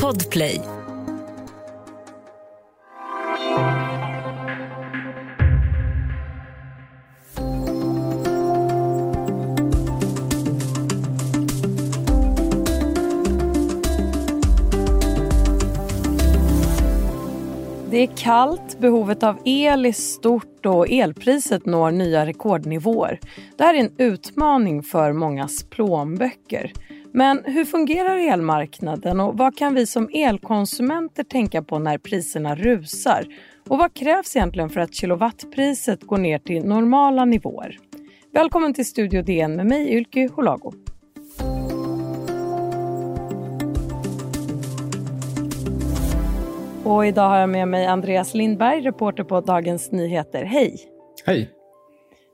Podplay. Det är kallt, behovet av el är stort och elpriset når nya rekordnivåer. Det här är en utmaning för mångas plånböcker. Men hur fungerar elmarknaden och vad kan vi som elkonsumenter tänka på när priserna rusar? Och vad krävs egentligen för att kilowattpriset går ner till normala nivåer? Välkommen till Studio DN med mig, Ylke Holago. Och idag har jag med mig Andreas Lindberg, reporter på Dagens Nyheter. Hej! Hej!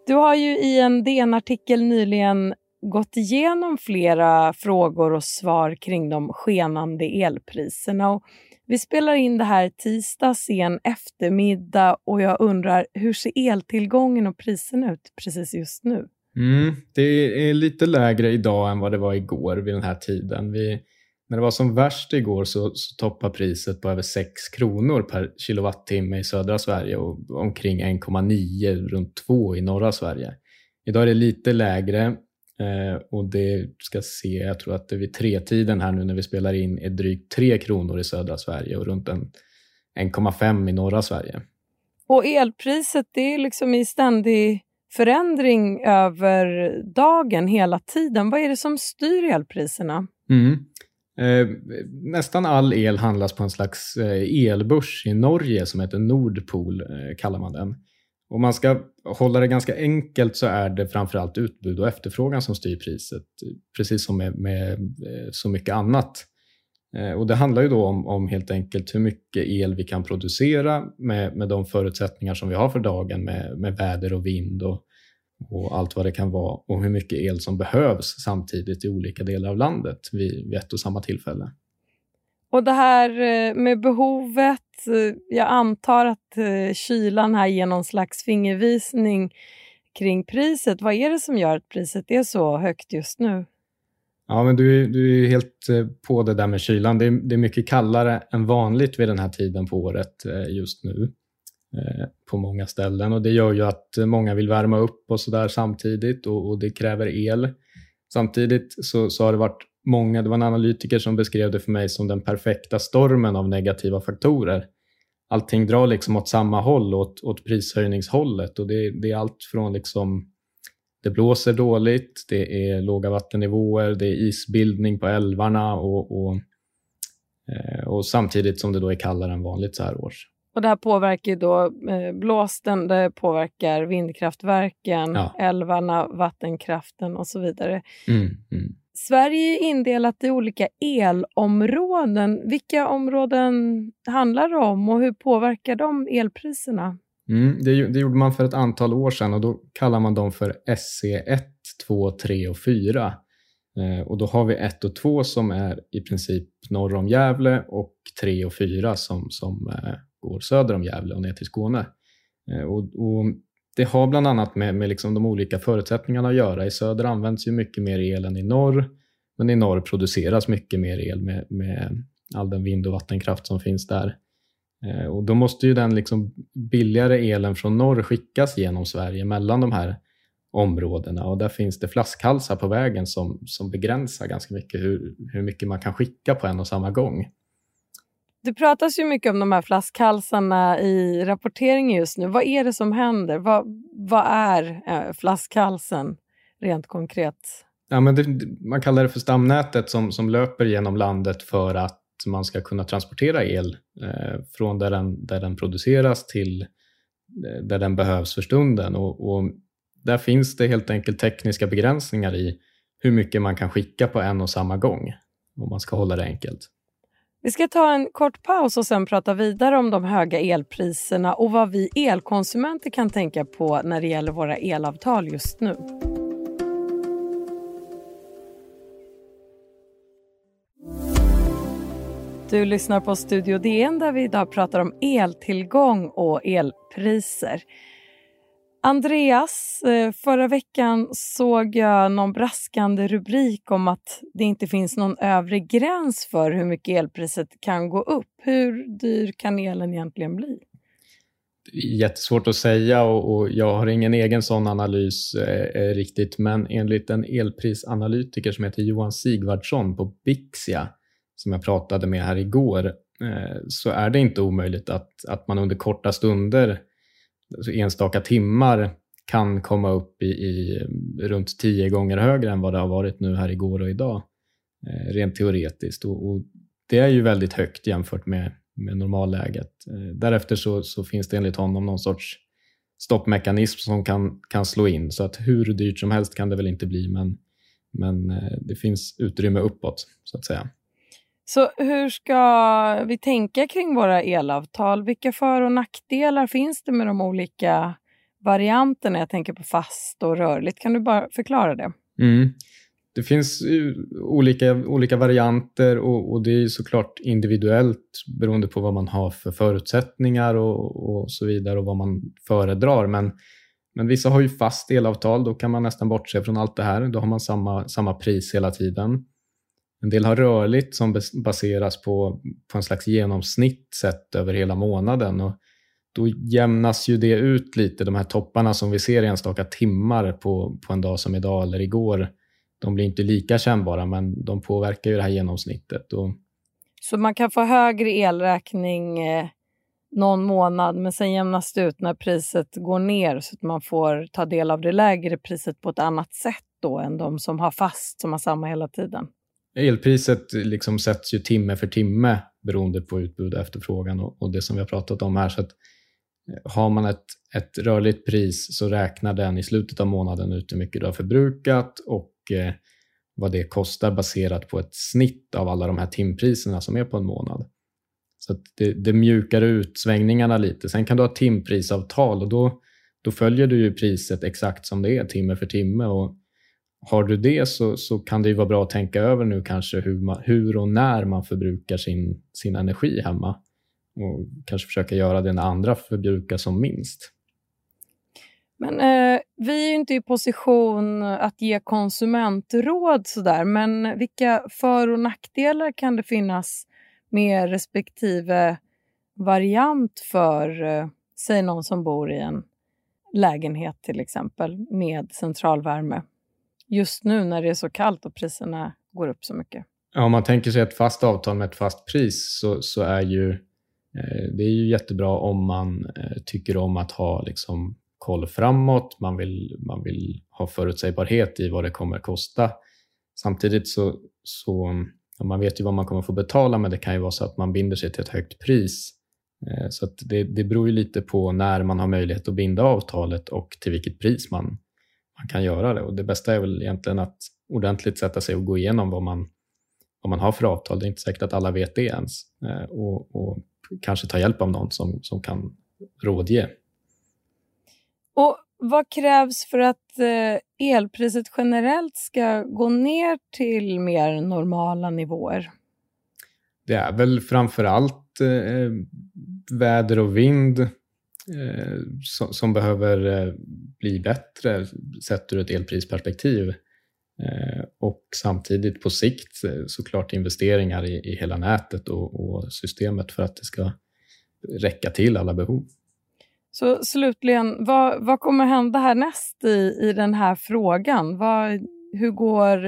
Du har ju i en DN-artikel nyligen gått igenom flera frågor och svar kring de skenande elpriserna. Och vi spelar in det här tisdag sen eftermiddag och jag undrar, hur ser eltillgången och priserna ut precis just nu? Mm, det är lite lägre idag än vad det var igår vid den här tiden. Vi när det var som värst igår så, så toppade priset på över 6 kronor per kilowattimme i södra Sverige och omkring 1,9 runt 2 i norra Sverige. Idag är det lite lägre eh, och det ska se, jag tror att det vid tretiden här nu när vi spelar in är drygt 3 kronor i södra Sverige och runt 1,5 i norra Sverige. Och elpriset det är liksom i ständig förändring över dagen hela tiden. Vad är det som styr elpriserna? Mm. Eh, nästan all el handlas på en slags eh, elbörs i Norge som heter Nordpol, eh, kallar man den. Om man ska hålla det ganska enkelt så är det framförallt utbud och efterfrågan som styr priset, precis som med, med eh, så mycket annat. Eh, och Det handlar ju då om, om, helt enkelt hur mycket el vi kan producera med, med de förutsättningar som vi har för dagen med, med väder och vind och och allt vad det kan vara och hur mycket el som behövs samtidigt i olika delar av landet vid, vid ett och samma tillfälle. Och det här eh, med behovet, Eh, jag antar att eh, kylan här ger någon slags fingervisning kring priset. Vad är det som gör att priset är så högt just nu? Ja, men du, du är helt eh, på det där med kylan. Det är, det är mycket kallare än vanligt vid den här tiden på året just nu. På många ställen och det gör ju att många vill värma upp och sådär samtidigt och, och, det kräver el. Samtidigt så, så har det varit många, det var en analytiker som beskrev det för mig som den perfekta stormen av negativa faktorer. Allting drar liksom åt samma håll, åt, åt prishöjningshållet och det, det är allt från liksom det blåser dåligt, det är låga vattennivåer, det är isbildning på älvarna och, och, eh, och samtidigt som det då är kallare än vanligt så här års. Och det här påverkar då eh, blåsten, det påverkar vindkraftverken, ja. älvarna, vattenkraften och så vidare. Mm, mm. Sverige är indelat i olika elområden. Vilka områden handlar det om och hur påverkar de elpriserna? Mm, det, det, gjorde man för ett antal år sedan och då kallar man dem för SC1, 2, 3 och 4. Eh, och då har vi 1 och 2 som är i princip norr om Gävle och 3 och 4 som, som eh, går söder om Gävle och ner till Skåne. Eh, och, och det har bland annat med, med liksom de olika förutsättningarna att göra. I söder används ju mycket mer el än i norr, men i norr produceras mycket mer el med, med all den vind och vattenkraft som finns där. Eh, och då måste ju den liksom billigare elen från norr skickas genom Sverige mellan de här områdena och där finns det flaskhalsar på vägen som, som begränsar ganska mycket hur, hur mycket man kan skicka på en och samma gång. Det pratas ju mycket om de här flaskhalsarna i rapporteringen just nu. Vad är det som händer? Vad, vad är eh, flaskhalsen rent konkret? Ja, men det, man kallar det för stamnätet som, som löper genom landet för att man ska kunna transportera el eh, från där den, där den produceras till eh, där den behövs för stunden. Och, och, där finns det helt enkelt tekniska begränsningar i hur mycket man kan skicka på en och samma gång, om man ska hålla det enkelt. Vi ska ta en kort paus och sen prata vidare om de höga elpriserna och vad vi elkonsumenter kan tänka på när det gäller våra elavtal just nu. Du lyssnar på Studio DN där vi idag pratar om eltillgång och elpriser. Andreas, eh, förra veckan såg jag någon braskande rubrik om att det inte finns någon övre gräns för hur mycket elpriset kan gå upp. Hur dyr kan elen egentligen bli? Jättesvårt att säga och, jag har ingen egen sån analys eh, eh, riktigt, men enligt en elprisanalytiker som heter Johan Sigvardsson på Bixia, som jag pratade med här igår, eh, så är det inte omöjligt att, att man under korta stunder alltså enstaka timmar kan komma upp i, i, runt tio gånger högre än vad det har varit nu här igår och idag, eh, rent teoretiskt. Och, och, det är ju väldigt högt jämfört med, med normalläget. Eh, därefter så, så, finns det enligt honom någon sorts stoppmekanism som kan, kan slå in, så att hur dyrt som helst kan det väl inte bli, men, men eh, det finns utrymme uppåt, så att säga. Så hur ska vi tänka kring våra elavtal? Vilka för och nackdelar finns det med de olika varianterna? Jag tänker på fast och rörligt. Kan du bara förklara det? Mm. Det finns olika, olika varianter och, och, det är såklart individuellt beroende på vad man har för förutsättningar och, och så vidare och vad man föredrar. Men, men vissa har ju fast elavtal, då kan man nästan bortse från allt det här. Då har man samma, samma pris hela tiden. En del har rörligt som baseras på, på en slags genomsnitt sett över hela månaden. Och då jämnas ju det ut lite, de här topparna som vi ser enstaka timmar på, på en dag som idag eller igår. De blir inte lika kännbara, men de påverkar ju det här genomsnittet. Och... Så man kan få högre elräkning eh, någon månad, men sen jämnas det ut när priset går ner så att man får ta del av det lägre priset på ett annat sätt då än de som har fast, som har samma hela tiden? Elpriset liksom sätts ju timme för timme beroende på utbud och efterfrågan och, och det som vi har pratat om här. Så att eh, har man ett, ett rörligt pris så räknar den i slutet av månaden ut hur mycket du har förbrukat och eh, vad det kostar baserat på ett snitt av alla de här timpriserna som är på en månad. Så det, det, mjukar ut svängningarna lite. Sen kan du ha timprisavtal och då, då följer du ju priset exakt som det är timme för timme. Och har du det så, så kan det ju vara bra att tänka över nu kanske hur, man, hur och när man förbrukar sin, sin energi hemma och kanske försöka göra det när andra förbrukar som minst. Men eh, vi är ju inte i position att ge konsumentråd sådär, men vilka för och nackdelar kan det finnas med respektive variant för, eh, säg någon som bor i en lägenhet till exempel med centralvärme? Just nu när det är så kallt och priserna går upp så mycket. Ja, om man tänker sig ett fast avtal med ett fast pris så, så är ju eh, det är ju jättebra om man eh, tycker om att ha liksom, koll framåt. Man vill, man vill ha förutsägbarhet i vad det kommer kosta. Samtidigt så, så ja, man vet ju vad man kommer få betala, men det kan ju vara så att man binder sig till ett högt pris. Eh, så det, det beror ju lite på när man har möjlighet att binda avtalet och till vilket pris man, man kan göra det. Och det bästa är väl egentligen att ordentligt sätta sig och gå igenom vad man, vad man har för avtal. Det är inte säkert att alla vet det ens. Eh, och, och kanske ta hjälp av någon som, som kan rådge. Och vad krävs för att eh, elpriset generellt ska gå ner till mer normala nivåer? Det är väl framför allt eh, väder och vind Eh, som, som, behöver eh, bli bättre sett ur ett elprisperspektiv. Eh, och samtidigt på sikt såklart investeringar i, i hela nätet och, och, systemet för att det ska räcka till alla behov. Så slutligen, vad, vad kommer hända härnäst i, i den här frågan? Vad, hur går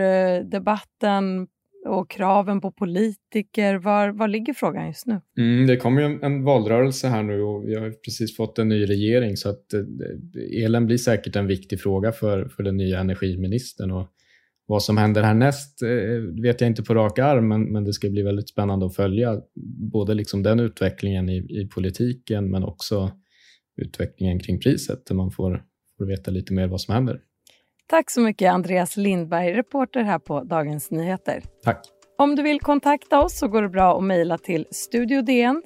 debatten och kraven på politiker. Var, var ligger frågan just nu? Mm, det kommer ju en, en, valrörelse här nu och vi har precis fått en ny regering så att eh, elen blir säkert en viktig fråga för, för den nya energiministern. Och vad som händer härnäst eh, vet jag inte på rak arm, men, men det ska bli väldigt spännande att följa både liksom den utvecklingen i, i politiken men också utvecklingen kring priset där man får, får veta lite mer vad som händer. Tack så mycket Andreas Lindberg, reporter här på Dagens Nyheter. Tack. Om du vill kontakta oss så går det bra att mejla till studiodn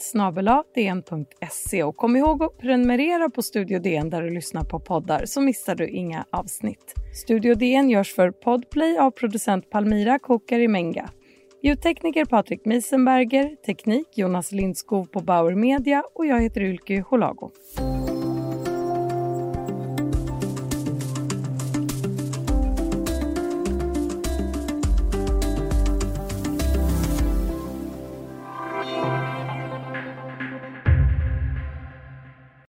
dn.se och kom ihåg att prenumerera på Studio DN där du lyssnar på poddar så missar du inga avsnitt. Studio DN görs för Podplay av producent Palmira Kokari Menga. Ljudtekniker Patrik Miesenberger, teknik Jonas Lindskov på Bauer Media och jag heter Ylke Holago.